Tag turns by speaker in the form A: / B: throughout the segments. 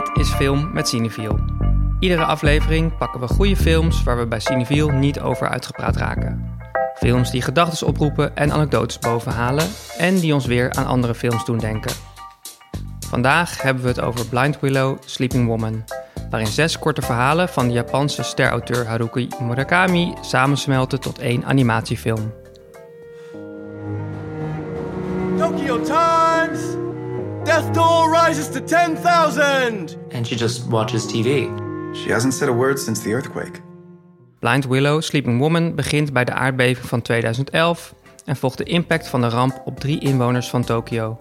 A: Dit is Film met Cineviel. Iedere aflevering pakken we goede films waar we bij Cineviel niet over uitgepraat raken. Films die gedachten oproepen en anekdotes bovenhalen en die ons weer aan andere films doen denken. Vandaag hebben we het over Blind Willow Sleeping Woman, waarin zes korte verhalen van de Japanse sterauteur Haruki Murakami samensmelten tot één animatiefilm.
B: Tokyo Times! Death toll rises to 10,000!
C: and she just watches TV.
D: She hasn't said a word since the earthquake.
A: Blind Willow Sleeping Woman begint bij de aardbeving van 2011 en volgt de impact van de ramp op drie inwoners van Tokio.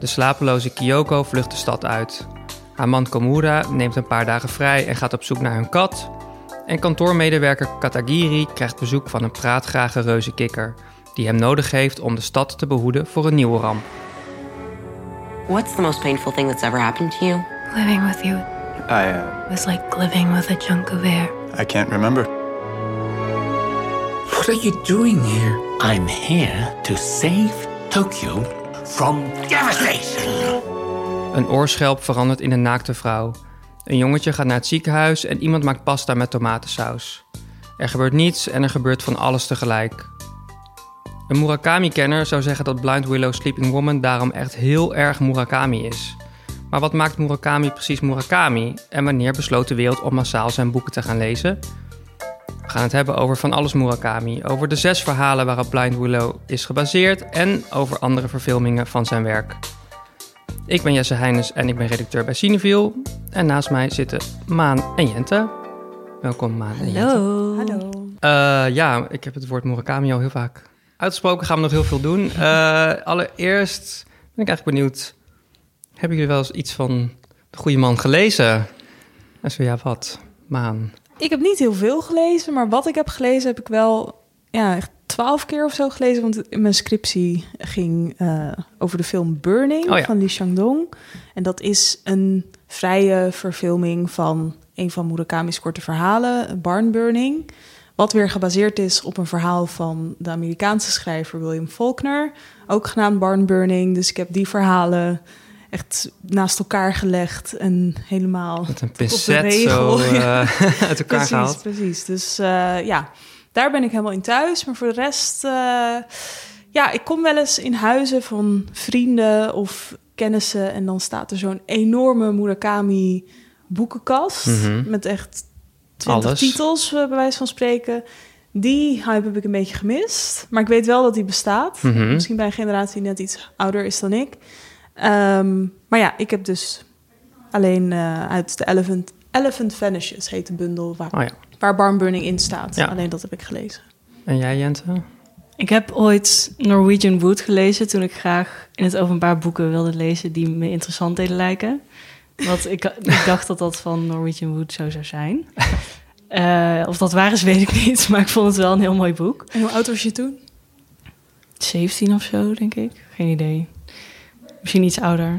A: De slapeloze Kyoko vlucht de stad uit. Haar man Komura neemt een paar dagen vrij en gaat op zoek naar hun kat. En kantoormedewerker Katagiri krijgt bezoek van een praatgrage reuzenkikker... die hem nodig heeft om de stad te behoeden voor een nieuwe ramp.
E: What's the most painful thing that's ever happened to you?
F: Living with you
D: I, uh,
F: was like living with a chunk of air.
D: I can't remember.
G: What are you doing here? I'm here to save Tokyo from devastation.
A: Een oorschelp verandert in een naakte vrouw. Een jongetje gaat naar het ziekenhuis en iemand maakt pasta met tomatensaus. Er gebeurt niets en er gebeurt van alles tegelijk. Een Murakami-kenner zou zeggen dat Blind Willow Sleeping Woman daarom echt heel erg Murakami is. Maar wat maakt Murakami precies Murakami en wanneer besloot de wereld om massaal zijn boeken te gaan lezen? We gaan het hebben over van alles Murakami, over de zes verhalen waarop Blind Willow is gebaseerd en over andere verfilmingen van zijn werk. Ik ben Jesse Heines en ik ben redacteur bij Cineville. En naast mij zitten Maan en Jente. Welkom Maan en Jente.
F: Hallo.
A: Eh, ja, ik heb het woord Murakami al heel vaak uitgesproken. Gaan we nog heel veel doen. Eh, allereerst ben ik eigenlijk benieuwd... Hebben jullie wel eens iets van de goede man gelezen? En zo ja, wat? Maan.
H: Ik heb niet heel veel gelezen, maar wat ik heb gelezen heb ik wel ja, echt twaalf keer of zo gelezen. Want mijn scriptie ging eh, over de film Burning
A: Oh ja.
H: van Lee Chang-dong. En dat is een vrije verfilming van een van Murakami's korte verhalen, Barn Burning. Wat weer gebaseerd is op een verhaal van de Amerikaanse schrijver William Faulkner. Ook genaamd Barn Burning. Dus ik heb die verhalen echt naast elkaar gelegd en helemaal
A: Met een
H: tot op de
A: pincet
H: regel.
A: zo
H: Ja.
A: eh, uit elkaar
H: precies,
A: gehaald.
H: Precies, dus eh, ja, daar ben ik helemaal in thuis. Maar voor de rest, eh, ja, ik kom wel eens in huizen van vrienden of kennissen... en dan staat er zo'n enorme Murakami boekenkast...
A: Mhm.
H: met echt twintig
A: Alles.
H: titels, eh, bij wijze van spreken. Die hype heb ik een beetje gemist. Maar ik weet wel dat die bestaat.
A: Mhm.
H: Misschien bij een generatie die net iets ouder is dan ik. Ehm, maar ja, ik heb dus alleen eh, uit de Elephant, Elephant Vanishes heet de bundel waar,
A: Oh ja.
H: waar Barn Burning in staat.
A: Ja.
H: Alleen dat heb ik gelezen.
A: En jij Jente?
I: Ik heb ooit Norwegian Wood gelezen toen ik graag in het openbaar boeken wilde lezen die me interessant deden lijken. Want ik, ik dacht dat dat van Norwegian Wood zo zou zijn. Eh, of dat waar is, weet ik niet. Maar ik vond het wel een heel mooi boek.
H: En hoe oud was je toen?
I: 17 of zo, denk ik. Geen idee. Misschien iets ouder.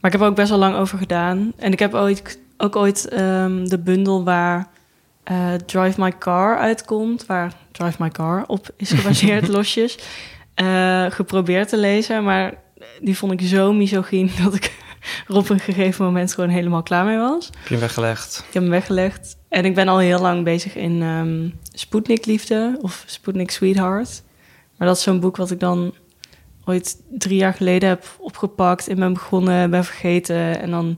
I: Maar ik heb er ook best wel lang over gedaan. En ik heb ooit, ook ooit ehm, de bundel waar eh, Drive My Car uitkomt... waar Drive My Car op is gebaseerd, losjes... eh, geprobeerd te lezen. Maar die vond ik zo misogyn dat ik er op een gegeven moment gewoon helemaal klaar mee was.
A: Heb je hem weggelegd?
I: Ik heb hem weggelegd. En ik ben al heel lang bezig in ehm Sputnik Liefde of Sputnik Sweetheart. Maar dat is zo'n boek wat ik dan ooit drie jaar geleden heb opgepakt en ben begonnen, ben vergeten. En dan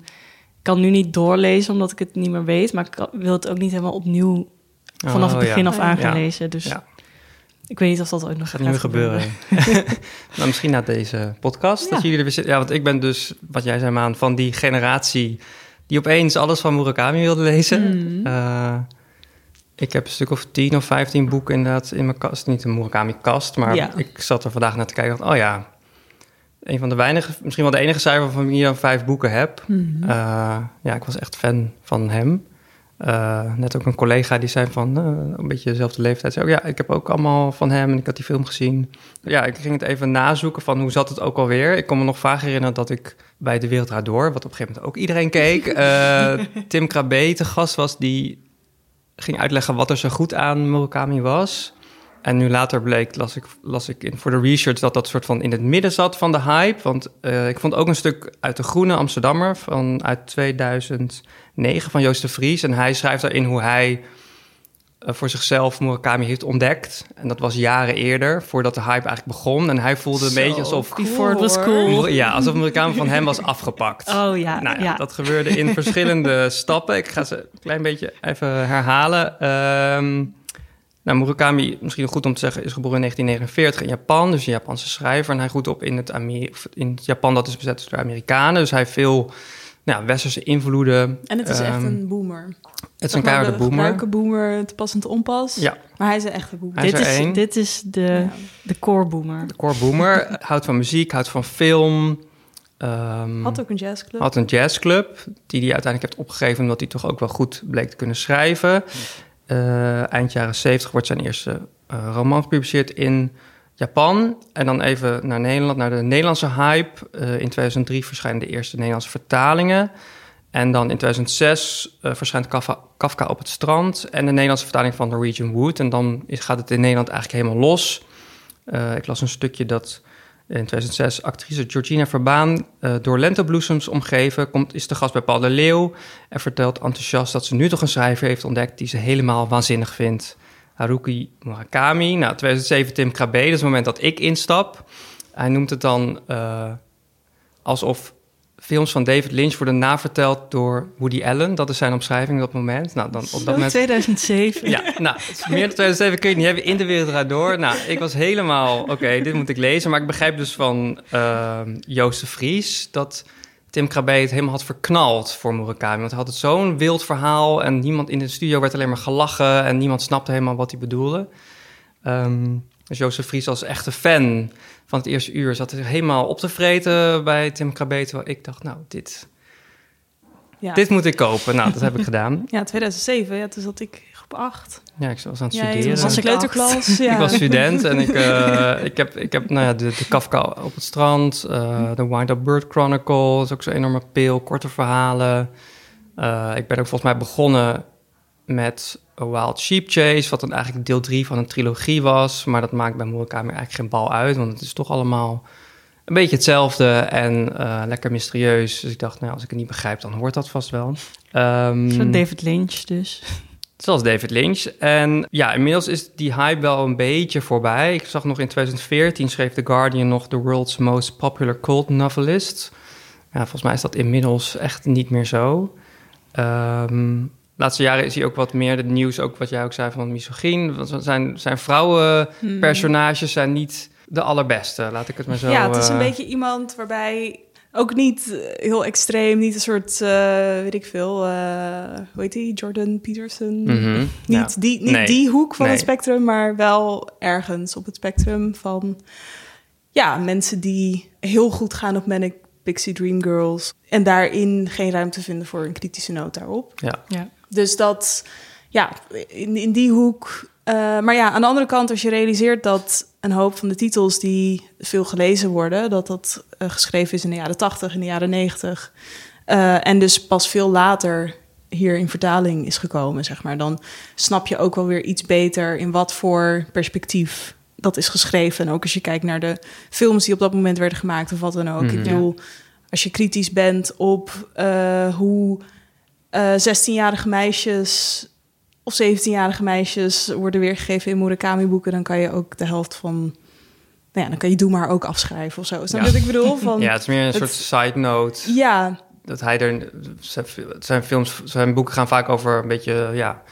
I: ik kan nu niet doorlezen omdat ik het niet meer weet. Maar ik wil het ook niet helemaal opnieuw vanaf het
A: Oh,
I: begin
A: ja.
I: af aan gaan
A: Ja.
I: lezen. Dus
A: Ja.
I: Ik weet niet of dat ooit nog
A: gaat nu gebeuren. nou, misschien na deze podcast.
H: Ja.
A: Dat jullie er weer zitten. Ja, want ik ben dus, wat jij zei, Maan, van die generatie die opeens alles van Murakami wilde lezen. Eh, ik heb een stuk of 10 of 15 boeken inderdaad in mijn kast. Niet een Murakami-kast, maar
I: Ja.
A: ik zat er vandaag naar te kijken. en dacht, oh ja, een van de weinige, misschien wel de enige cijfer van wie je dan vijf boeken heb.
H: Mhm.
A: Eh, ja, ik was echt fan van hem. Eh, net ook een collega die zei van, eh, een beetje dezelfde leeftijd. Zei, ook, ja, ik heb ook allemaal van hem en ik had die film gezien. Ja, ik ging het even nazoeken van hoe zat het ook alweer. Ik kon me nog vaag herinneren dat ik bij De Wereld Draait Door, wat op een gegeven moment ook iedereen keek, eh, Tim Krabbe te gast was die ging uitleggen wat er zo goed aan Murakami was. En nu later bleek, las ik, las ik in, voor de research, dat dat soort van in het midden zat van de hype. Want ik vond ook een stuk uit de Groene Amsterdammer van uit 2009 van Joost de Vries. En hij schrijft daarin hoe hij eh, voor zichzelf Murakami heeft ontdekt. En dat was jaren eerder, voordat de hype eigenlijk begon. En hij voelde een
H: Zo
A: beetje alsof...
H: cool,
I: Before it was cool.
A: Ja, alsof Murakami van hem was afgepakt.
I: Oh ja,
A: Nou ja,
I: ja.
A: dat gebeurde in verschillende stappen. Ik ga ze een klein beetje even herhalen. Ehm nou, Murakami, misschien goed om te zeggen, is geboren in 1949 in Japan. Dus een Japanse schrijver. En hij groeit op in het, Amer- of in het Japan dat is bezet door de Amerikanen. Dus hij heeft veel nou, ja, westerse invloeden.
H: En het is echt
A: Ehm,
H: een boomer.
A: Het is een keiharde boomer.
H: gebruiken boomer, te pas en te onpas.
A: Ja,
H: Maar hij is een echte boomer.
A: Hij is
I: dit,
A: er
I: is,
A: één.
I: dit is de,
H: Ja.
I: de core boomer.
A: de core boomer. houdt van muziek, houdt van film. Ehm,
H: Had ook een jazzclub.
A: had een jazzclub, die hij uiteindelijk heeft opgegeven... omdat hij toch ook wel goed bleek te kunnen schrijven. Eh, eind jaren 70 wordt zijn eerste eh, roman gepubliceerd in Japan. En dan even naar Nederland, naar de Nederlandse hype. Eh, in 2003 verschijnen de eerste Nederlandse vertalingen. En dan in 2006 eh, verschijnt Kafka, Kafka op het strand... en de Nederlandse vertaling van Norwegian Wood. En dan is, gaat het in Nederland eigenlijk helemaal los... Eh, ik las een stukje dat in 2006 actrice Georgina Verbaan door lentebloesems omgeven komt, is de gast bij Paul de Leeuw en vertelt enthousiast dat ze nu toch een schrijver heeft ontdekt die ze helemaal waanzinnig vindt. Haruki Murakami. Nou, 2007 Tim Krabbe, dat is het moment dat ik instap. Hij noemt het dan eh, alsof films van David Lynch worden naverteld door Woody Allen. Dat is zijn omschrijving op dat moment. Nou, dan op dat
I: Zo,
A: moment
I: 2007.
A: ja, nou, meer dan 2007 kun je niet hebben. In de wereld draait door. Nou, ik was helemaal, oké, dit moet ik lezen. Maar ik begrijp dus van ehm, Joost de Vries dat Tim Krabbe het helemaal had verknald voor Murakami. Want hij had het zo'n wild verhaal en niemand in de studio werd alleen maar gelachen en niemand snapte helemaal wat hij bedoelde. Ehm, dus de Vries als echte fan van het eerste uur zat er helemaal op te vreten bij Tim Krabbe. Terwijl ik dacht, nou, dit,
H: Ja.
A: dit moet ik kopen. Nou, dat heb ik gedaan.
H: Ja, 2007. Ja, toen zat ik groep 8.
A: Ja, ik was aan het
H: Ja,
A: studeren.
H: was ik kleuterklas. Ja.
A: Ik was student en ik, eh, ik heb, ik heb nou ja, de, de Kafka op het strand, eh, de Wind Up Bird Chronicle, dat is ook zo'n enorme pil, korte verhalen. Eh, ik ben ook volgens mij begonnen met A Wild Sheep Chase, wat dan eigenlijk deel 3 van een trilogie was. Maar dat maakt bij Murakami eigenlijk geen bal uit, want het is toch allemaal een beetje hetzelfde en eh, lekker mysterieus. Dus ik dacht, nou, als ik het niet begrijp, dan hoort dat vast wel. Ehm,
I: Zo David Lynch dus.
A: Zoals David Lynch. En ja, inmiddels is die hype wel een beetje voorbij. Ik zag nog in 2014 schreef The Guardian nog The World's Most Popular Cult Novelist. Ja, volgens mij is dat inmiddels echt niet meer zo. Ehm laatste jaren is hij ook wat meer het nieuws, ook wat jij ook zei van misogyn. Want Zijn, zijn vrouwenpersonages zijn niet de allerbeste, laat ik het maar zo...
H: ja, het is een
A: eh,
H: beetje iemand waarbij ook niet eh, heel extreem, niet een soort, eh, weet ik veel, eh, hoe heet die, Jordan Peterson.
A: mhm,
H: Niet,
A: ja.
H: die, niet
A: Nee.
H: die hoek van
A: Nee.
H: het spectrum, maar wel ergens op het spectrum van ja, mensen die heel goed gaan op Manic Pixie Dream Girls en daarin geen ruimte vinden voor een kritische noot daarop.
A: Ja.
I: Ja.
H: Dus dat, ja, in, in die hoek. eh, maar ja, aan de andere kant, als je realiseert dat een hoop van de titels die veel gelezen worden, dat dat eh, geschreven is in de jaren 80, in de jaren 90. eh, en dus pas veel later hier in vertaling is gekomen, zeg maar. Dan snap je ook wel weer iets beter in wat voor perspectief dat is geschreven. En ook als je kijkt naar de films die op dat moment werden gemaakt of wat dan ook.
A: Mhm.
H: Ik bedoel, als je kritisch bent op eh, hoe eh 16-jarige meisjes of 17-jarige meisjes worden weergegeven in Murakami-boeken, dan kan je ook de helft van. Nou ja, dan kan je Doe maar ook afschrijven of zo. Snap je
A: Ja.
H: wat ik bedoel? Van,
A: ja, het is meer een
H: het-
A: soort side note.
H: ja,
A: dat hij er zijn, films, zijn boeken gaan vaak over een beetje ja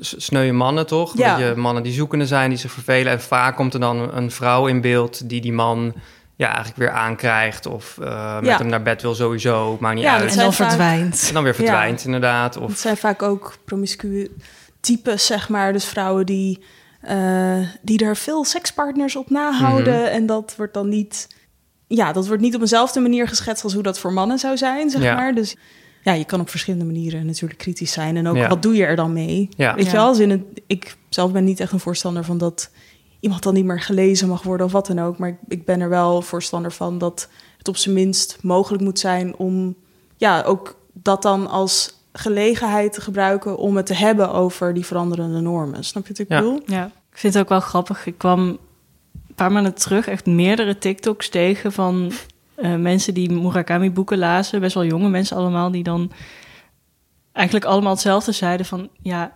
A: sneuwe mannen toch? Een
H: Ja.
A: beetje mannen die zoekende zijn, die zich vervelen en vaak komt er dan een vrouw in beeld die die man ja eigenlijk weer aankrijgt of eh, met
H: Ja.
A: hem naar bed wil sowieso, maakt niet
H: Ja,
A: uit.
I: En dan
H: vaak-
I: verdwijnt.
A: En dan weer verdwijnt inderdaad.
H: het
A: Of
H: zijn vaak ook promiscue types, zeg maar. Dus vrouwen die, eh, die er veel sekspartners op nahouden.
A: Mhm.
H: En dat wordt dan niet... Ja, dat wordt niet op dezelfde manier geschetst als hoe dat voor mannen zou zijn, zeg
A: Ja.
H: maar. Dus ja, je kan op verschillende manieren natuurlijk kritisch zijn. En ook,
A: Ja.
H: wat doe je er dan mee?
A: Ja.
H: Weet je wel, als in het, ik zelf ben niet echt een voorstander van dat iemand dan niet meer gelezen mag worden of wat dan ook. Maar ik, ik ben er wel voorstander van dat het op zijn minst mogelijk moet zijn om ja, ook dat dan als gelegenheid te gebruiken om het te hebben over die veranderende normen. Snap je wat ik
A: Ja.
H: bedoel?
I: Ja. Ik vind het ook wel grappig. Ik kwam een paar maanden terug echt meerdere TikToks tegen van eh, mensen die Murakami-boeken lazen. Best wel jonge mensen allemaal, die dan eigenlijk allemaal hetzelfde zeiden van... ja,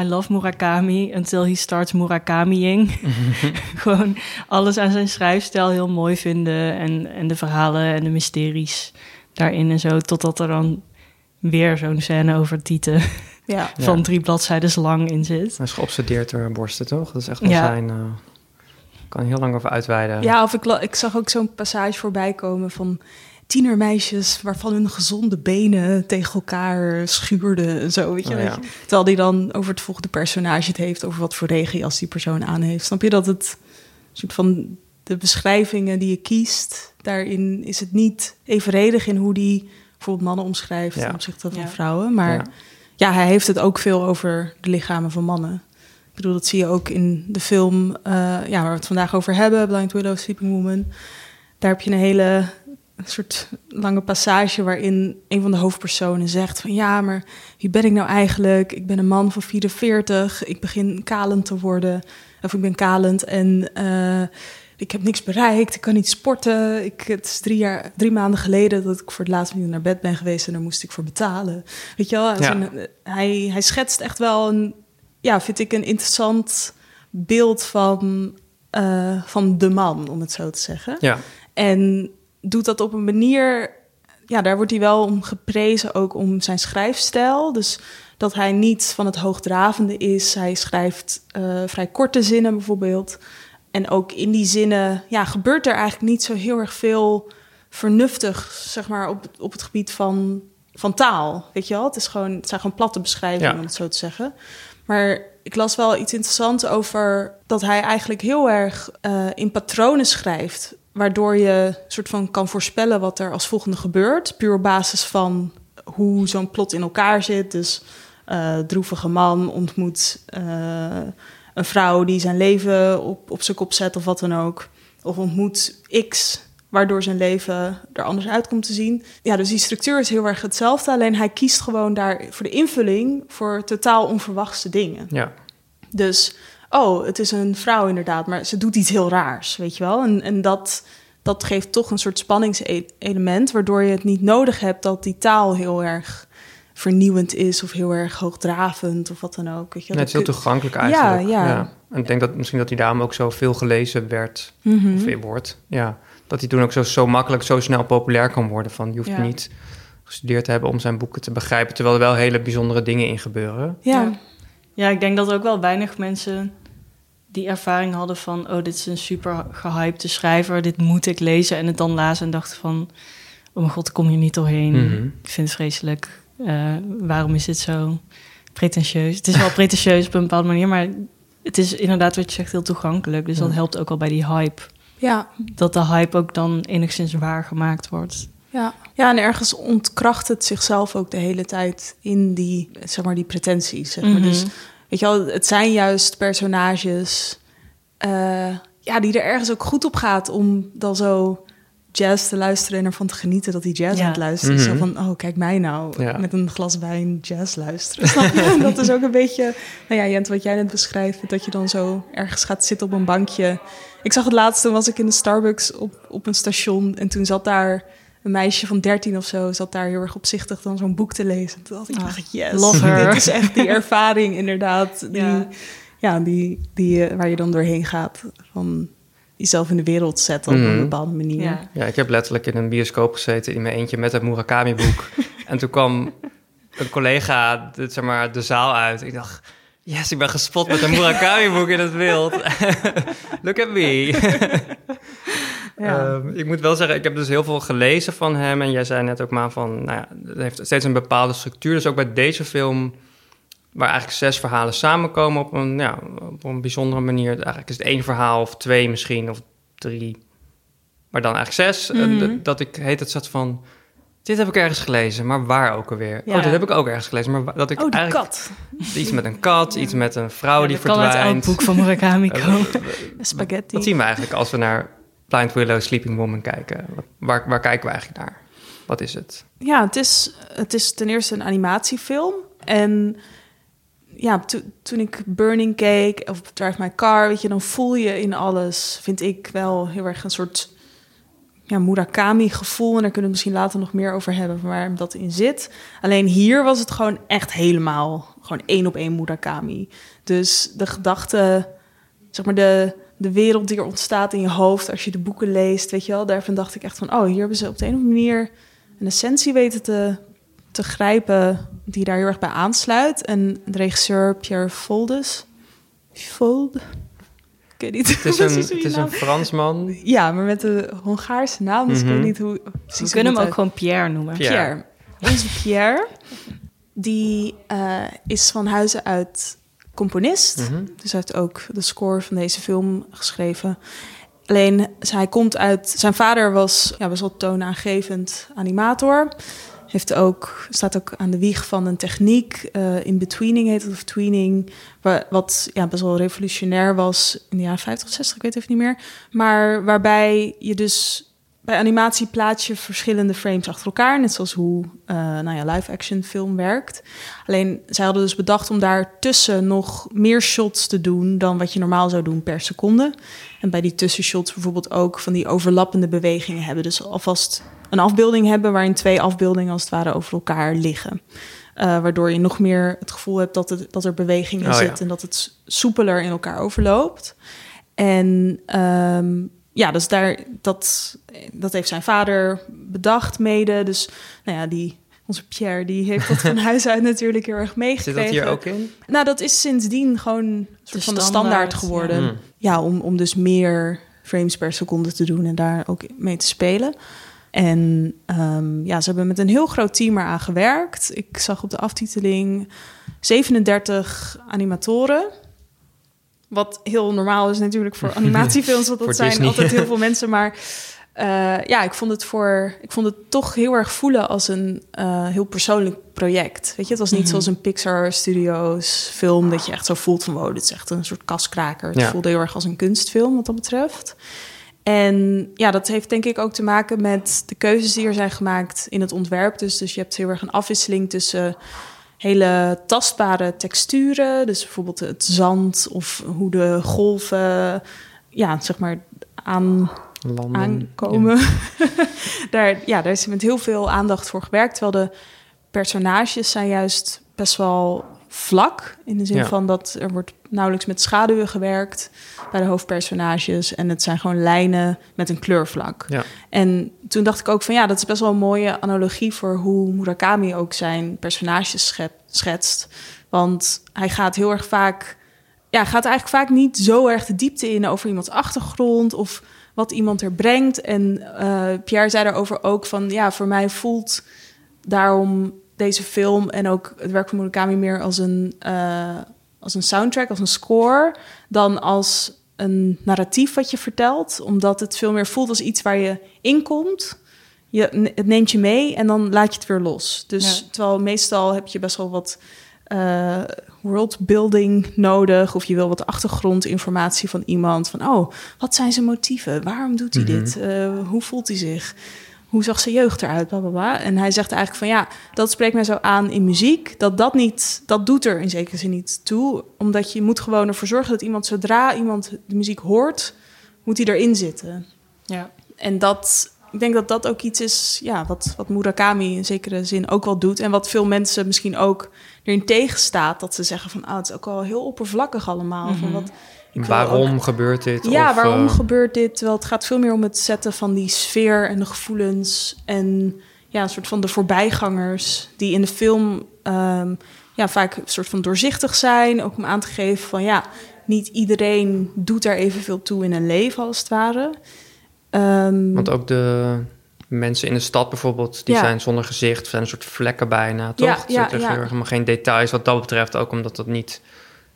I: I love Murakami until he starts Murakamiing. Gewoon alles aan zijn schrijfstijl heel mooi vinden... En, en de verhalen en de mysteries daarin en zo... totdat er dan weer zo'n scène over Tieten...
H: Ja.
I: van
A: Ja.
I: drie bladzijden lang in zit.
A: Hij is geobsedeerd door borsten, toch? Dat is echt wel
I: Ja.
A: zijn... eh, kan heel lang over uitweiden.
H: Ja, of ik, ik zag ook zo'n passage voorbij komen van tienermeisjes waarvan hun gezonde benen tegen elkaar schuurden en zo. Weet je,
A: Oh,
H: weet
A: ja.
H: je? Terwijl die dan over het volgende personage het heeft, over wat voor regenjas die persoon aan heeft. Snap je dat het soort van de beschrijvingen die je kiest, daarin is het niet evenredig in hoe die bijvoorbeeld mannen omschrijft
A: Ja.
H: ten opzichte van
I: Ja.
H: vrouwen. Maar
A: Ja.
H: ja. hij heeft het ook veel over de lichamen van mannen. Ik bedoel, dat zie je ook in de film eh, ja, waar we het vandaag over hebben, Blind Willow, Sleeping Woman. Daar heb je een hele een soort lange passage waarin een van de hoofdpersonen zegt van ja, maar wie ben ik nou eigenlijk? Ik ben een man van 44, ik begin kalend te worden, of ik ben kalend en eh, ik heb niks bereikt, ik kan niet sporten. Ik, het is drie, jaar, drie maanden geleden dat ik voor het laatst niet naar bed ben geweest en daar moest ik voor betalen. Weet je wel,
A: Ja.
H: Zo'n- hij, hij schetst echt wel een, ja, vind ik een interessant beeld van, eh, van de man, om het zo te zeggen.
A: Ja.
H: En doet dat op een manier, ja, daar wordt hij wel om geprezen, ook om zijn schrijfstijl. Dus dat hij niet van het hoogdravende is. Hij schrijft eh, vrij korte zinnen bijvoorbeeld. En ook in die zinnen, ja, gebeurt er eigenlijk niet zo heel erg veel vernuftig, zeg maar, op, op het gebied van, van taal. Weet je wel? Het, is gewoon, het zijn gewoon platte beschrijvingen,
A: Ja.
H: om het zo te zeggen. Maar ik las wel iets interessants over dat hij eigenlijk heel erg eh, in patronen schrijft. Waardoor je soort van kan voorspellen wat er als volgende gebeurt. Puur op basis van hoe zo'n plot in elkaar zit. Dus eh droevige man ontmoet eh, een vrouw die zijn leven op, op zijn kop zet of wat dan ook. Of ontmoet X, waardoor zijn leven er anders uit komt te zien. Ja, dus die structuur is heel erg hetzelfde. Alleen hij kiest gewoon daar voor de invulling voor totaal onverwachte dingen.
A: Ja.
H: Dus, oh, het is een vrouw inderdaad, maar ze doet iets heel raars, weet je wel? En, en dat, dat geeft toch een soort spanningselement, waardoor je het niet nodig hebt dat die taal heel erg vernieuwend is of heel erg hoogdravend of wat dan ook. Weet je?
A: Ja, het is heel toegankelijk eigenlijk.
H: Ja, ja.
A: En ik denk dat misschien dat hij daarom ook zo veel gelezen werd,
H: Mhm.
A: of wordt. Ja, dat hij toen ook zo, zo makkelijk, zo snel populair kan worden. Van, je hoeft
I: Ja.
A: niet gestudeerd te hebben om zijn boeken te begrijpen, terwijl er wel hele bijzondere dingen in gebeuren.
H: Ja,
I: Ja. Ja, ik denk dat ook wel weinig mensen die ervaring hadden van... oh, dit is een super gehypte schrijver, dit moet ik lezen. En het dan lazen en dachten van... oh mijn god, kom hier niet doorheen.
A: Mhm.
I: Ik vind het vreselijk. Eh, waarom is dit zo pretentieus? Het is wel pretentieus op een bepaalde manier... maar het is inderdaad wat je zegt heel toegankelijk. Dus dat helpt ook al bij die hype.
H: ja,
I: Dat de hype ook dan enigszins waar gemaakt wordt.
H: ja. ja, en ergens ontkracht het zichzelf ook de hele tijd in die, zeg maar, die pretenties. Zeg maar.
I: Mhm.
H: Dus weet je wel, het zijn juist personages eh, ja, die er ergens ook goed op gaat om dan zo jazz te luisteren en ervan te genieten dat hij jazz
I: Ja.
H: aan het luisteren is.
A: Mhm.
H: Zo van, oh, kijk mij nou,
A: Ja.
H: met een glas wijn jazz luisteren. Snap je? dat is ook een beetje, nou ja, Jent, wat jij net beschrijft, dat je dan zo ergens gaat zitten op een bankje. Ik zag het laatst, toen was ik in de Starbucks op, op een station en toen zat daar een meisje van 13 of zo, zat daar heel erg opzichtig dan zo'n boek te lezen. Toen dacht ik,
I: Ah,
H: yes,
I: love her.
H: dit is echt die ervaring inderdaad, die,
I: Ja.
H: ja. die, die, eh, waar je dan doorheen gaat, van jezelf in de wereld zetten op
A: Mhm.
H: een bepaalde manier.
I: Ja.
A: Ja, ik heb letterlijk in een bioscoop gezeten in mijn eentje met het Murakami-boek. en toen kwam een collega de, zeg maar, de zaal uit. Ik dacht, yes, ik ben gespot met een Murakami-boek in het wild. Look at me.
H: Ja.
A: Ehm, ik moet wel zeggen, ik heb dus heel veel gelezen van hem. En jij zei net ook maar van, nou ja, het heeft steeds een bepaalde structuur. Dus ook bij deze film, waar eigenlijk zes verhalen samenkomen op een, ja, op een bijzondere manier. Eigenlijk is het één verhaal of twee misschien, of drie. Maar dan eigenlijk zes. Eh,
H: Mhm.
A: dat ik heet het zat van, dit heb ik ergens gelezen, maar waar ook alweer?
H: Ja.
A: Oh, dit heb ik ook ergens gelezen, maar dat ik
H: Oh,
A: eigenlijk...
H: kat.
A: Iets met een kat, iets met een vrouw
I: Ja,
A: die
I: dat kan
A: verdwijnt.
I: boek van Murakami
A: Eh,
I: komen.
H: Spaghetti.
A: Wat zien we eigenlijk als we naar Blind Willow, Sleeping Woman kijken? Waar, waar kijken we eigenlijk naar? Wat is het?
H: Ja, het is, het is ten eerste een animatiefilm. En ja, to- toen ik Burning keek of Drive My Car, weet je, dan voel je in alles, vind ik wel heel erg een soort ja, Murakami-gevoel. En daar kunnen we misschien later nog meer over hebben, waar dat in zit. Alleen hier was het gewoon echt helemaal, gewoon één op één Murakami. Dus de gedachte, zeg maar de, de wereld die er ontstaat in je hoofd als je de boeken leest, weet je wel, daarvan dacht ik echt van, oh, hier hebben ze op de een of andere manier een essentie weten te, te grijpen die daar heel erg bij aansluit. En de regisseur Pierre Foldes, Folde, ik weet niet.
A: Het is een, het is een Fransman.
H: Ja, maar met een Hongaarse naam, dus ik
A: Mhm.
H: weet niet hoe...
I: We
H: precies
I: kunnen hem ook gewoon Pierre noemen.
A: Pierre.
H: Pierre. Onze Pierre, die eh, is van huizen uit componist.
A: Mhm.
H: Dus hij heeft ook de score van deze film geschreven. Alleen, hij komt uit... Zijn vader was ja, best wel toonaangevend animator. Heeft ook, staat ook aan de wieg van een techniek. eh in-betweening heet het, of tweening. wa- Wat ja, best wel revolutionair was in de jaren 50 of 60, ik weet het even niet meer. Maar waarbij je dus bij animatie plaats je verschillende frames achter elkaar. Net zoals hoe eh, nou ja, live-action film werkt. Alleen, zij hadden dus bedacht om daartussen nog meer shots te doen... dan wat je normaal zou doen per seconde. En bij die tussenshots bijvoorbeeld ook van die overlappende bewegingen hebben. Dus alvast een afbeelding hebben... waarin twee afbeeldingen als het ware over elkaar liggen. Eh, waardoor je nog meer het gevoel hebt dat, het, dat er beweging in
A: Oh, ja.
H: zit... en dat het soepeler in elkaar overloopt. En ehm, ja, dus daar, dat, dat heeft zijn vader bedacht mede. Dus nou ja, die, onze Pierre, die heeft dat van huis uit natuurlijk heel erg
A: Zit
H: meegekregen.
A: dat hier ook in?
H: Nou, dat is sindsdien gewoon een soort van de
I: standaard,
H: geworden.
A: ja.
H: Ja, om, om dus meer frames per seconde te doen en daar ook mee te spelen. En ehm, ja, ze hebben met een heel groot team eraan gewerkt. Ik zag op de aftiteling 37 animatoren. Wat heel normaal is natuurlijk voor animatiefilms, want dat zijn
A: Disney.
H: altijd heel veel mensen. Maar eh, ja, ik vond het voor, ik vond het toch heel erg voelen als een eh, heel persoonlijk project. Weet je, het was niet
A: Mhm.
H: zoals een Pixar Studios film dat je echt zo voelt van, wow, dit is echt een soort kaskraker. Het
A: Ja.
H: voelde heel erg als een kunstfilm wat dat betreft. En ja, dat heeft denk ik ook te maken met de keuzes die er zijn gemaakt in het ontwerp. Dus, dus je hebt heel erg een afwisseling tussen hele tastbare texturen. Dus bijvoorbeeld het zand of hoe de golven, ja, zeg maar, aan,
A: Landen.
H: aankomen. daar, ja, daar is met heel veel aandacht voor gewerkt. Terwijl de personages zijn juist best wel vlak. In de zin
A: Ja.
H: van dat er wordt nauwelijks met schaduwen gewerkt bij de hoofdpersonages. En het zijn gewoon lijnen met een kleurvlak.
A: Ja.
H: En toen dacht ik ook van ja, dat is best wel een mooie analogie voor hoe Murakami ook zijn personages schet- schetst. Want hij gaat heel erg vaak, ja, gaat eigenlijk vaak niet zo erg de diepte in over iemands achtergrond of wat iemand er brengt. En eh, Pierre zei daarover ook van ja, voor mij voelt daarom deze film en ook het werk van Murakami meer als een, eh, als een soundtrack, als een score, dan als een narratief wat je vertelt. Omdat het veel meer voelt als iets waar je in komt. Je, het neemt je mee en dan laat je het weer los. Dus
I: Ja.
H: terwijl meestal heb je best wel wat eh, worldbuilding nodig. Of je wil wat achtergrondinformatie van iemand. Van, oh, wat zijn zijn motieven? Waarom doet hij dit? Eh, hoe voelt hij zich? Hoe zag zijn jeugd eruit? Bla, bla, bla. En hij zegt eigenlijk van, ja, dat spreekt mij zo aan in muziek. Dat dat niet, dat doet er in zekere zin niet toe. Omdat je moet gewoon ervoor zorgen dat iemand, zodra iemand de muziek hoort, moet hij erin zitten.
I: Ja.
H: En dat, ik denk dat dat ook iets is ja, wat, wat Murakami in zekere zin ook wel doet. En wat veel mensen misschien ook erin tegenstaat. Dat ze zeggen van, ah, het is ook wel heel oppervlakkig allemaal. Van wat, ik wil
A: Waarom
H: ook-
A: gebeurt dit?
H: ja,
A: Of,
H: waarom
A: eh,
H: gebeurt dit? Terwijl het gaat veel meer om het zetten van die sfeer en de gevoelens. En ja, een soort van de voorbijgangers die in de film ehm, ja, vaak een soort van doorzichtig zijn. Ook om aan te geven van ja, niet iedereen doet daar evenveel toe in een leven als het ware. Ehm,
A: Want ook de mensen in de stad bijvoorbeeld, die
H: Ja.
A: zijn zonder gezicht, zijn een soort vlekken bijna, toch?
H: Ja,
A: Er
H: ja,
A: zitten
H: ja.
A: helemaal geen details wat dat betreft, ook omdat dat niet,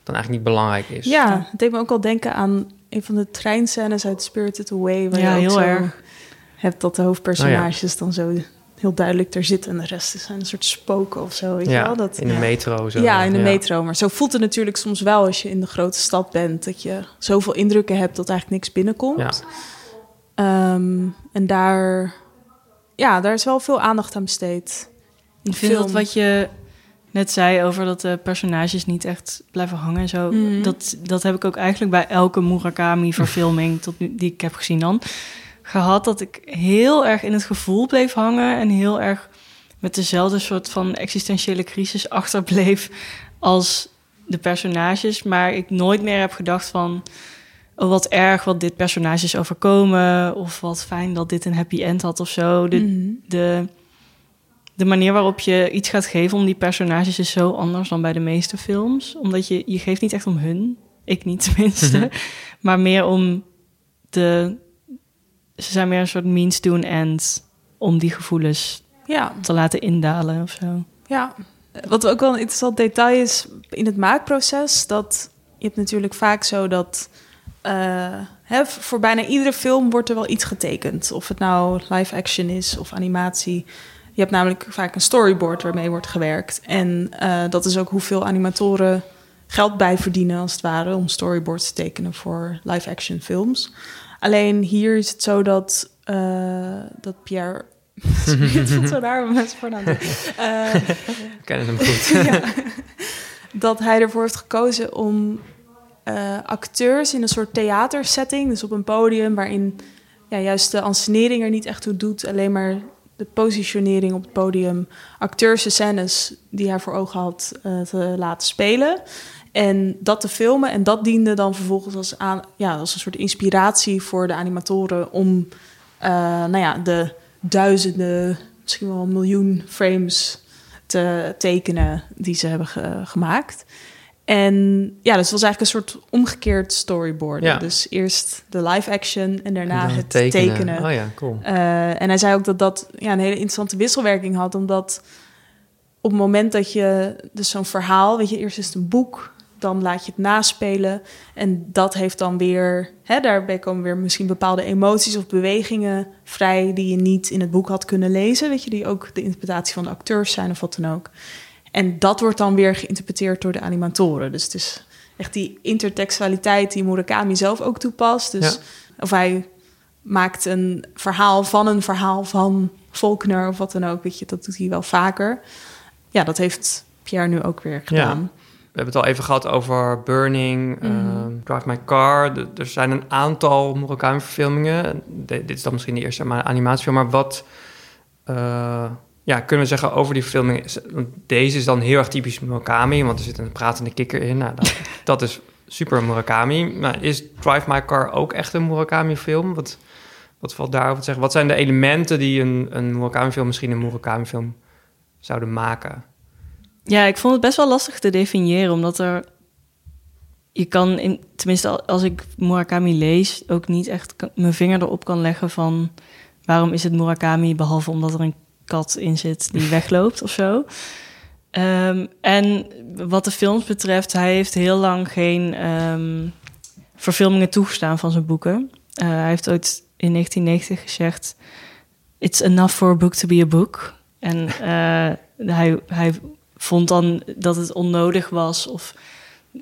A: dan eigenlijk niet belangrijk is.
H: ja, het deed me ook al denken aan een van de treinscènes uit Spirited Away. Waar
I: Ja,
H: je ook
I: heel
H: zo
I: erg.
H: hebt dat de hoofdpersonages dan zo heel duidelijk er zitten. En de rest zijn een soort spoken of zo, weet
A: Ja,
H: wel? Dat,
A: in de metro zo.
H: Ja, in de metro. Maar zo voelt het natuurlijk soms wel als je in de grote stad bent. Dat je zoveel indrukken hebt dat eigenlijk niks binnenkomt.
A: Ja.
H: Ehm, en daar, ja, daar is wel veel aandacht aan besteed. In
I: Ik vind dat wat je net zei over dat de personages niet echt blijven hangen en zo.
H: Mhm.
I: Dat, dat heb ik ook eigenlijk bij elke Murakami-verfilming tot nu, die ik heb gezien dan gehad. Dat ik heel erg in het gevoel bleef hangen en heel erg met dezelfde soort van existentiële crisis achterbleef als de personages. Maar ik nooit meer heb gedacht van... Oh, wat erg wat dit personage is overkomen. Of wat fijn dat dit een happy end had of zo. De,
H: Mhm.
I: de, de manier waarop je iets gaat geven om die personages is zo anders dan bij de meeste films. Omdat je, je geeft niet echt om hun. Ik niet tenminste.
A: Mhm.
I: Maar meer om de... Ze zijn meer een soort means to an end... om die gevoelens
H: Ja,
I: te laten indalen of zo.
H: ja. Wat ook wel een interessant detail is in het maakproces... dat je hebt natuurlijk vaak zo dat... eh, hè, voor bijna iedere film wordt er wel iets getekend. Of het nou live action is of animatie. Je hebt namelijk vaak een storyboard waarmee wordt gewerkt. En eh, dat is ook hoeveel animatoren geld bij verdienen, als het ware, om storyboards te tekenen voor live action films. Alleen hier is het zo dat, eh, dat Pierre. het voelt zo raar om mensen voor naam te Eh,
A: We kennen hem goed.
H: ja, dat hij ervoor heeft gekozen om eh, acteurs in een soort theatersetting, dus op een podium waarin ja, juist de ansenering er niet echt toe doet, alleen maar de positionering op het podium, acteurs en scènes die hij voor ogen had eh, te laten spelen. En dat te filmen. En dat diende dan vervolgens als, aan, ja, een soort inspiratie voor de animatoren om eh, nou ja, de duizenden, misschien wel een miljoen frames te tekenen die ze hebben ge- gemaakt. En ja, dus het was eigenlijk een soort omgekeerd storyboard.
A: Ja.
H: Dus eerst de live action en daarna
A: En
H: het tekenen.
A: Oh ja, cool.
H: Eh, en hij zei ook dat dat ja, een hele interessante wisselwerking had, omdat op het moment dat je dus zo'n verhaal, weet je, eerst is het een boek, dan laat je het naspelen en dat heeft dan weer, hè, daarbij komen weer misschien bepaalde emoties of bewegingen vrij die je niet in het boek had kunnen lezen, weet je, die ook de interpretatie van de acteurs zijn of wat dan ook. En dat wordt dan weer geïnterpreteerd door de animatoren. Dus het is echt die intertextualiteit die Murakami zelf ook toepast. Dus
A: Ja.
H: of hij maakt een verhaal van een verhaal van Faulkner of wat dan ook. Weet je, dat doet hij wel vaker. Ja, dat heeft Pierre nu ook weer gedaan.
A: We hebben het al even gehad over Burning, ehm, Drive My Car. De- er zijn een aantal Murakami-verfilmingen. Dit is dan misschien de eerste maar animatiefilm. Maar wat eh, ja, kunnen we zeggen over die verfilming? Deze is dan heel erg typisch Murakami, want er zit een pratende kikker in. Nou, dat, dat is super Murakami. Maar is Drive My Car ook echt een Murakami-film? Wat, wat valt daarover te zeggen? Wat zijn de elementen die een, een Murakami-film misschien een Murakami-film zouden maken?
I: Ja, ik vond het best wel lastig te definiëren, omdat er... Je kan, in, tenminste al- als ik Murakami lees, ook niet echt kan- mijn vinger erop kan leggen van... waarom is het Murakami, behalve omdat er een kat in zit die wegloopt of zo. Ehm, en wat de films betreft, hij heeft heel lang geen ehm, verfilmingen toegestaan van zijn boeken. Eh, hij heeft ooit in 1990 gezegd... It's enough for a book to be a book. En eh, hij, hij vond dan dat het onnodig was of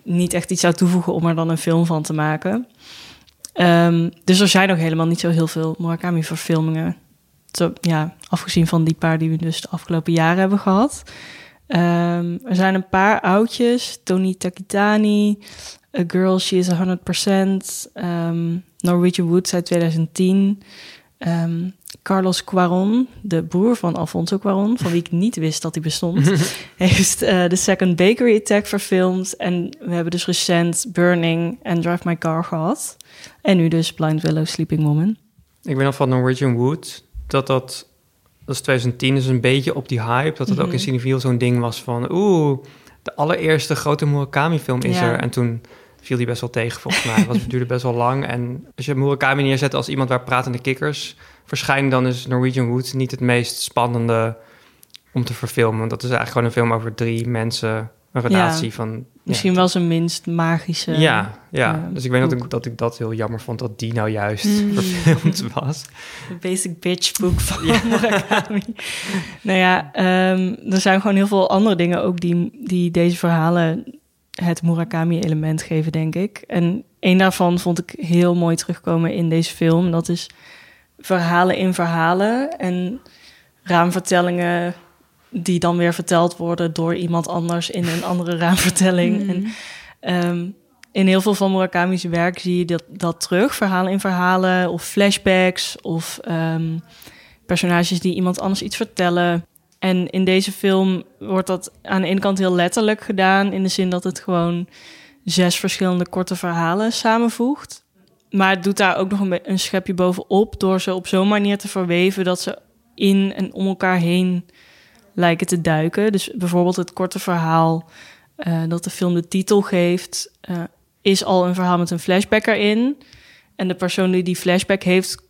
I: niet echt iets zou toevoegen om er dan een film van te maken. Ehm, dus er zijn ook helemaal niet zo heel veel Murakami-verfilmingen. Ja, afgezien van die paar die we dus de afgelopen jaren hebben gehad. Ehm, er zijn een paar oudjes. Tony Takitani, A Girl, She is 100%. ehm Norwegian Woods uit 2010. ehm, Carlos Cuaron, de broer van Alfonso Cuaron, van wie ik niet wist dat hij bestond, heeft eh, de Second Bakery Attack verfilmd. En we hebben dus recent Burning en Drive My Car gehad. En nu dus Blind Willow, Sleeping Woman.
A: Ik ben al van Norwegian Wood dat dat, dat is 2010, dus een beetje op die hype, dat het ook in Cineville zo'n ding was van, oeh, de allereerste grote Murakami-film is
I: Ja.
A: er. En toen viel die best wel tegen, volgens mij. Het duurde best wel lang. En als je Murakami neerzet als iemand waar pratende kikkers verschijnen, dan is Norwegian Wood niet het meest spannende om te verfilmen. Want dat is eigenlijk gewoon een film over drie mensen, een relatie van...
I: Misschien
A: ja,
I: wel zijn minst magische.
A: ja, ja.
I: eh,
A: dus ik weet dat
I: boek.
A: ik, dat ik dat heel jammer vond dat die nou juist
I: Mm.
A: verfilmd was.
I: De basic bitch boek van Murakami. nou ja, ehm, er zijn gewoon heel veel andere dingen ook die, die deze verhalen het Murakami-element geven, denk ik. En een daarvan vond ik heel mooi terugkomen in deze film. Dat is verhalen in verhalen en raamvertellingen die dan weer verteld worden door iemand anders in een andere raamvertelling. En, ehm, in heel veel van Murakami's werk zie je dat, dat terug, verhalen in verhalen of flashbacks of ehm, personages die iemand anders iets vertellen. En in deze film wordt dat aan de ene kant heel letterlijk gedaan, in de zin dat het gewoon zes verschillende korte verhalen samenvoegt. Maar het doet daar ook nog een, een schepje bovenop door ze op zo'n manier te verweven dat ze in en om elkaar heen lijken te duiken. Dus bijvoorbeeld het korte verhaal eh, dat de film de titel geeft, eh, is al een verhaal met een flashback erin. En de persoon die die flashback heeft,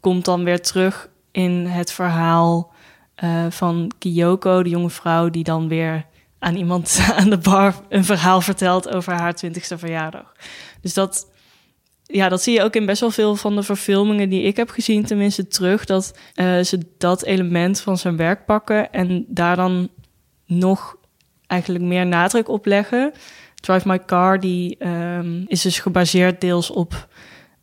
I: komt dan weer terug in het verhaal eh, van Kiyoko, de jonge vrouw, die dan weer aan iemand aan de bar een verhaal vertelt over haar twintigste verjaardag. Dus dat, ja, dat zie je ook in best wel veel van de verfilmingen die ik heb gezien, tenminste terug, dat eh, ze dat element van zijn werk pakken en daar dan nog eigenlijk meer nadruk op leggen. Drive My Car, die ehm, is dus gebaseerd deels op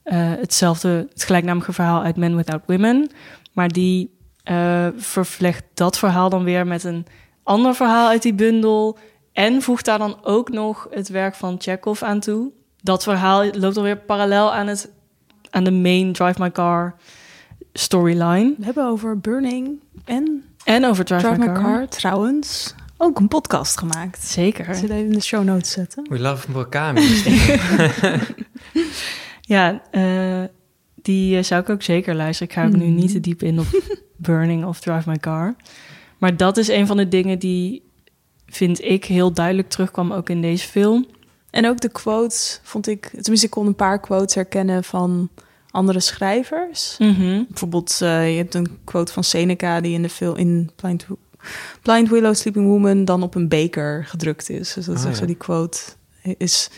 I: eh, hetzelfde, het gelijknamige verhaal uit Men Without Women. Maar die eh, vervlecht dat verhaal dan weer met een ander verhaal uit die bundel. En voegt daar dan ook nog het werk van Chekhov aan toe. Dat verhaal loopt dan weer parallel aan, het, aan de main Drive My Car storyline.
H: We hebben over Burning en
I: En over Drive,
H: Drive
I: My,
H: My
I: Car.
H: Car trouwens ook een podcast gemaakt.
I: Zeker.
H: Zit even in de show notes zetten.
A: We love Murakami.
I: Ja, eh, die eh, zou ik ook zeker luisteren. Ik ga ook nu
H: Mhm.
I: niet te diep in op Burning of Drive My Car. Maar dat is een van de dingen die, vind ik, heel duidelijk terugkwam ook in deze film.
H: En ook de quotes vond ik, tenminste ik kon een paar quotes herkennen van andere schrijvers.
I: Mhm.
H: Bijvoorbeeld, eh, je hebt een quote van Seneca die in de film in Blind, Blind Willow Sleeping Woman dan op een beker gedrukt is. Dus dat is
A: Oh,
H: echt
A: ja.
H: zo die quote is: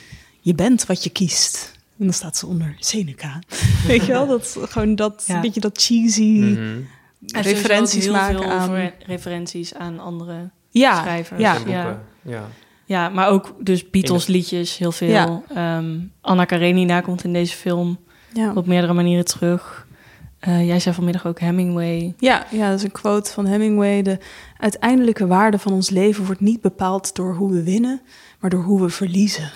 H: je bent wat je kiest. En dan staat ze onder Seneca. Weet je wel, dat gewoon dat
I: Ja.
H: beetje dat cheesy
A: Mhm.
I: En
H: referenties maken
I: veel
H: aan.
I: re- referenties aan andere
H: ja,
I: schrijvers.
H: ja.
I: Ja.
A: Ja.
I: Maar ook dus Beatles liedjes, heel veel.
H: Ja.
I: Ehm, Anna Karenina komt in deze film
H: Ja.
I: op meerdere manieren terug. Eh, jij zei vanmiddag ook Hemingway.
H: Ja, ja, dat is een quote van Hemingway. De uiteindelijke waarde van ons leven wordt niet bepaald door hoe we winnen, maar door hoe we verliezen.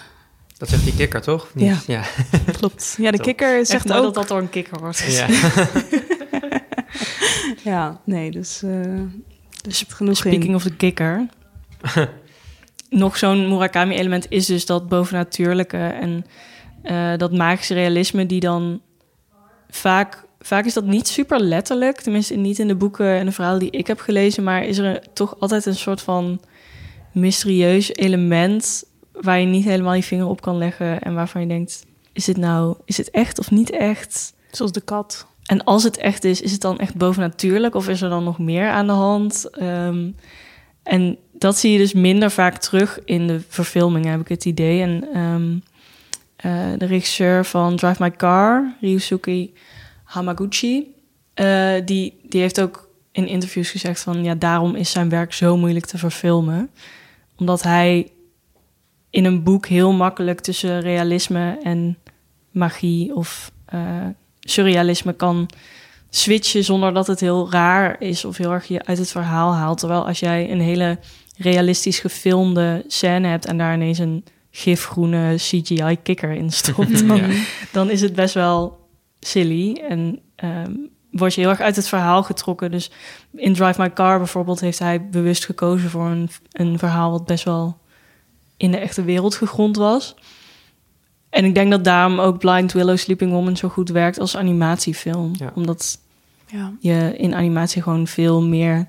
A: Dat zegt die kikker, toch?
H: Ja.
A: Ja.
H: Klopt. Ja, de
A: Top.
H: kikker
I: Echt
H: zegt
I: mooi
H: ook...
I: dat dat door een kikker wordt
A: ja.
I: gezegd.
H: Ja, nee, dus... zit genoeg
I: Speaking
H: in.
I: of the kikker. Nog zo'n Murakami-element is dus dat bovennatuurlijke en eh, dat magische realisme die dan vaak... Vaak is dat niet super letterlijk, tenminste niet in de boeken en de verhalen die ik heb gelezen, maar is er toch altijd een soort van mysterieus element waar je niet helemaal je vinger op kan leggen en waarvan je denkt, is dit nou, is het echt of niet echt?
H: Zoals de kat.
I: En als het echt is, is het dan echt bovennatuurlijk of is er dan nog meer aan de hand? Ehm, en dat zie je dus minder vaak terug in de verfilmingen, heb ik het idee. En ehm, eh, de regisseur van Drive My Car, Ryusuke Hamaguchi, eh, die, die heeft ook in interviews gezegd van ja, daarom is zijn werk zo moeilijk te verfilmen. Omdat hij in een boek heel makkelijk tussen realisme en magie of eh, surrealisme kan switchen zonder dat het heel raar is of heel erg je uit het verhaal haalt. Terwijl als jij een hele realistisch gefilmde scène hebt en daar ineens een gifgroene CGI-kikker in stopt, dan,
A: Ja.
I: dan is het best wel silly en ehm, word je heel erg uit het verhaal getrokken. Dus in Drive My Car bijvoorbeeld heeft hij bewust gekozen voor een, een verhaal wat best wel in de echte wereld gegrond was. En ik denk dat daarom ook Blind Willow Sleeping Woman zo goed werkt als animatiefilm.
A: Ja.
I: Omdat
H: Ja.
I: je in animatie gewoon veel meer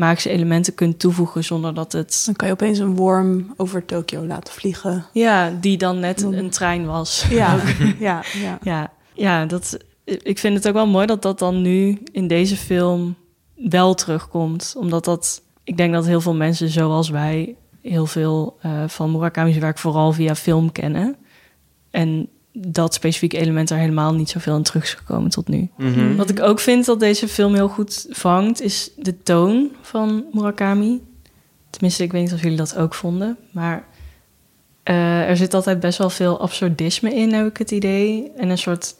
I: magische elementen kunt toevoegen zonder dat het...
H: Dan kan je opeens een worm over Tokio laten vliegen.
I: Ja, die dan net een trein was.
H: Ja, ja, ja.
I: Ja, ja dat, ik vind het ook wel mooi dat dat dan nu in deze film wel terugkomt. Omdat dat, ik denk dat heel veel mensen zoals wij heel veel eh, van Murakami's werk vooral via film kennen. En dat specifieke element er helemaal niet zoveel in terug is gekomen tot nu.
A: Mhm.
I: Wat ik ook vind dat deze film heel goed vangt, is de toon van Murakami. Tenminste, ik weet niet of jullie dat ook vonden. Maar eh, er zit altijd best wel veel absurdisme in, heb ik het idee. En een soort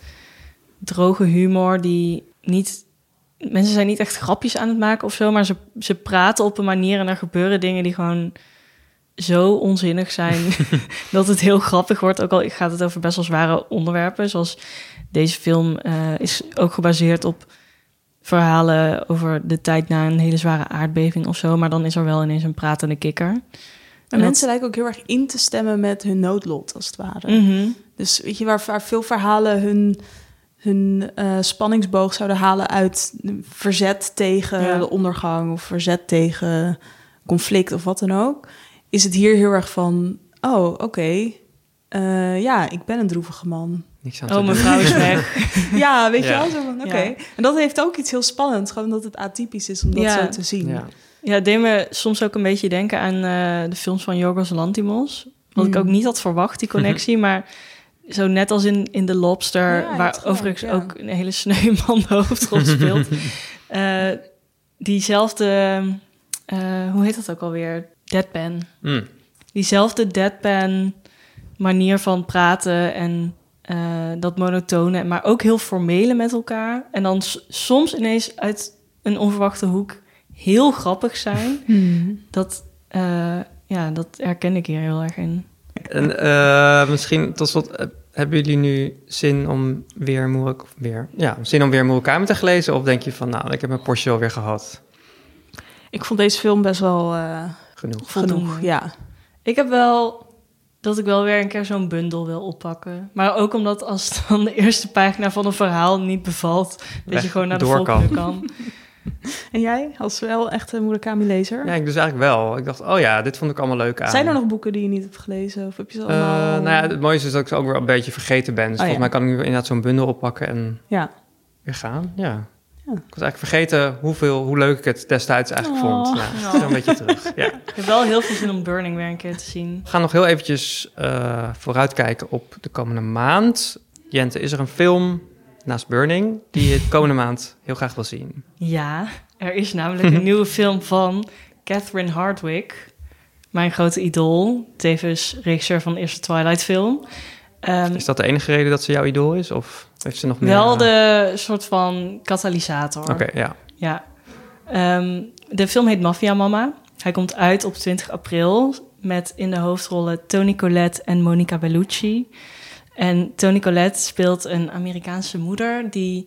I: droge humor die niet mensen zijn niet echt grapjes aan het maken of zo, maar ze, ze praten op een manier en er gebeuren dingen die gewoon zo onzinnig zijn dat het heel grappig wordt. Ook al gaat het over best wel zware onderwerpen, zoals deze film eh, is ook gebaseerd op verhalen over de tijd na een hele zware aardbeving of zo, maar dan is er wel ineens een pratende kikker. En
H: mensen lijken ook heel erg in te stemmen met hun noodlot, als het ware.
I: Mhm.
H: Dus weet je, waar, waar veel verhalen hun, hun eh, spanningsboog zouden halen uit verzet tegen
I: Ja.
H: de ondergang of verzet tegen conflict of wat dan ook, is het hier heel erg van, oh, oké, eh, ja, ik ben een droevige man.
A: Niks aan
I: Oh, mijn vrouw is weg.
H: Ja, weet je wel? Zo van, oké.
I: Ja.
H: En dat heeft ook iets heel spannends, gewoon dat het atypisch is om dat
I: Ja.
H: zo te zien.
A: Ja.
I: Ja, het deed me soms ook een beetje denken aan eh, de films van Yorgos Lantimos. Wat ik
H: Mm.
I: ook niet had verwacht, die connectie. Maar zo net als in, in The Lobster,
H: Ja,
I: waar
H: gelijk,
I: overigens
H: ja.
I: ook een hele sneu man de hoofdrol speelt. Eh, diezelfde, eh, hoe heet dat ook alweer? Deadpan.
A: Mm.
I: Diezelfde deadpan manier van praten en eh, dat monotone, maar ook heel formele met elkaar. En dan soms ineens uit een onverwachte hoek heel grappig zijn.
H: Hmm.
I: Dat, eh, ja, dat herken ik hier heel erg in.
A: En eh, misschien tot slot, hebben jullie nu zin om weer Murak, weer, ja, zin om weer Murakami te lezen? Of denk je van, nou, ik heb mijn portie alweer gehad?
H: Ik vond deze film best wel eh,
A: Genoeg.
H: genoeg. Ja.
I: Ik heb wel dat ik wel weer een keer zo'n bundel wil oppakken. Maar ook omdat als dan de eerste pagina van een verhaal niet bevalt, dat je gewoon naar de
A: door
I: volgende
A: kan.
I: kan.
H: En jij, als wel echt een Murakami-lezer?
A: Ja, ik dus eigenlijk wel. Ik dacht, oh ja, dit vond ik allemaal leuk aan.
H: Zijn er nog boeken die je niet hebt gelezen? Of heb je ze
A: Eh,
H: allemaal...
A: nou ja, het mooiste is dat ik ze ook weer een beetje vergeten ben. Dus
H: Oh,
A: volgens
H: ja.
A: mij kan ik nu inderdaad zo'n bundel oppakken en
H: Ja.
A: weer gaan. Ja.
H: Ja.
A: Ik was eigenlijk vergeten hoeveel, hoe leuk ik het destijds eigenlijk
H: Oh.
A: vond. Nou, een beetje terug. Ja.
I: Ik heb wel heel veel zin om Burning weer een keer te zien.
A: We gaan nog heel eventjes eh, vooruitkijken op de komende maand. Jente, is er een film naast Burning die je de komende maand heel graag wil zien?
I: Ja, er is namelijk een nieuwe film van Catherine Hardwicke. Mijn grote idool, tevens regisseur van de eerste Twilight-film. Ehm,
A: Is dat de enige reden dat ze jouw idool is? Of heeft ze nog meer?
I: wel de soort van katalysator.
A: Oké, ja.
I: Ja. Ehm, de film heet Mafia Mama. Hij komt uit op 20 april met in de hoofdrollen Tony Collette en Monica Bellucci. En Tony Collette speelt een Amerikaanse moeder die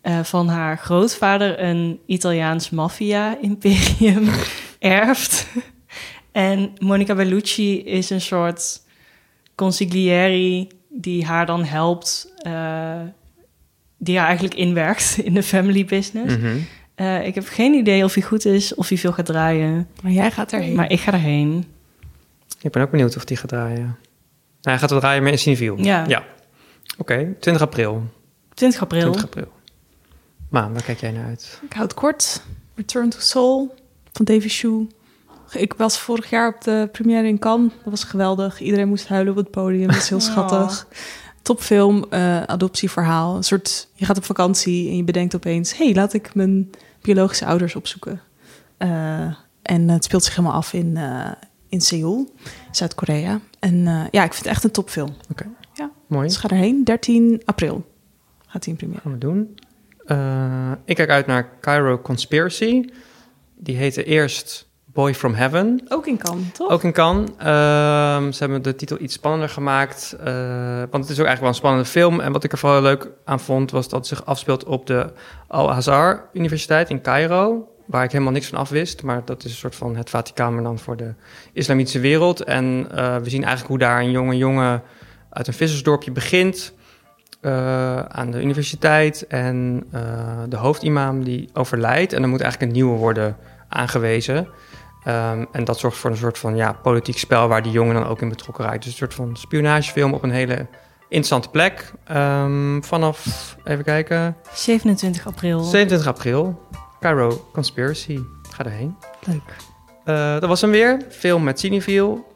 I: eh, van haar grootvader een Italiaans maffia-imperium erft. En Monica Bellucci is een soort consigliere die haar dan helpt, eh, die haar eigenlijk inwerkt in de family business.
A: Mhm.
I: Eh, ik heb geen idee of hij goed is, of hij veel gaat draaien.
H: Maar jij gaat erheen.
I: Maar ik ga erheen.
A: Ik ben ook benieuwd of die gaat draaien. Nou, hij gaat wel draaien, in Cineviel.
I: Ja.
A: ja. Oké, 20 april.
I: 20 april.
A: 20 april. Maan, waar kijk jij naar uit?
H: Ik houd het kort. Return to Soul van David Shue. Ik was vorig jaar op de première in Cannes. Dat was geweldig. Iedereen moest huilen op het podium. Dat is heel schattig. Topfilm, eh, adoptieverhaal. Een soort, je gaat op vakantie en je bedenkt opeens... hé, hey, laat ik mijn biologische ouders opzoeken. Eh, en het speelt zich helemaal af in, eh, in Seoul, Zuid-Korea. En eh, ja, ik vind het echt een topfilm.
A: Oké,
H: Ja.
A: mooi.
H: Dus ga erheen. 13 april gaat hij in première.
A: gaan we doen. Eh, ik kijk uit naar Cairo Conspiracy. Die heette eerst Boy from Heaven.
H: Ook in Cannes, toch?
A: Ook in Cannes. Ehm, ze hebben de titel iets spannender gemaakt. eh, want het is ook eigenlijk wel een spannende film. En wat ik er vooral leuk aan vond, was dat het zich afspeelt op de Al-Azhar Universiteit in Cairo. Waar ik helemaal niks van af wist. Maar dat is een soort van het Vaticaan, dan voor de islamitische wereld. En eh, we zien eigenlijk hoe daar een jonge jongen uit een vissersdorpje begint. eh, aan de universiteit. En de hoofdimam die overlijdt. En dan moet eigenlijk een nieuwe worden aangewezen. Ehm, en dat zorgt voor een soort van ja, politiek spel waar die jongen dan ook in betrokken raakt. Dus een soort van spionagefilm op een hele interessante plek. Ehm, vanaf, even kijken,
I: 27 april.
A: 27 april. Cairo Conspiracy. Ga erheen.
I: Leuk.
A: Eh, dat was hem weer. Film met Cinefiel.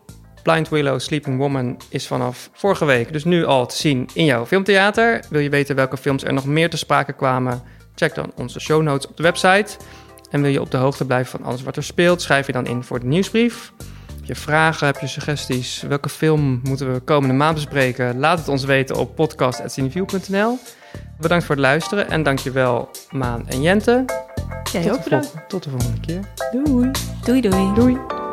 A: Blind Willow Sleeping Woman is vanaf vorige week, dus nu al te zien in jouw filmtheater. Wil je weten welke films er nog meer te sprake kwamen? Check dan onze show notes op de website. En wil je op de hoogte blijven van alles wat er speelt, schrijf je dan in voor de nieuwsbrief. Heb je vragen, heb je suggesties? Welke film moeten we komende maand bespreken? Laat het ons weten op podcast.cineview.nl. bedankt voor het luisteren en dankjewel Maan en Jente.
I: Jij
A: tot,
I: ook
A: de
I: bedankt.
A: tot de volgende keer.
I: Doei. Doei doei.
A: Doei.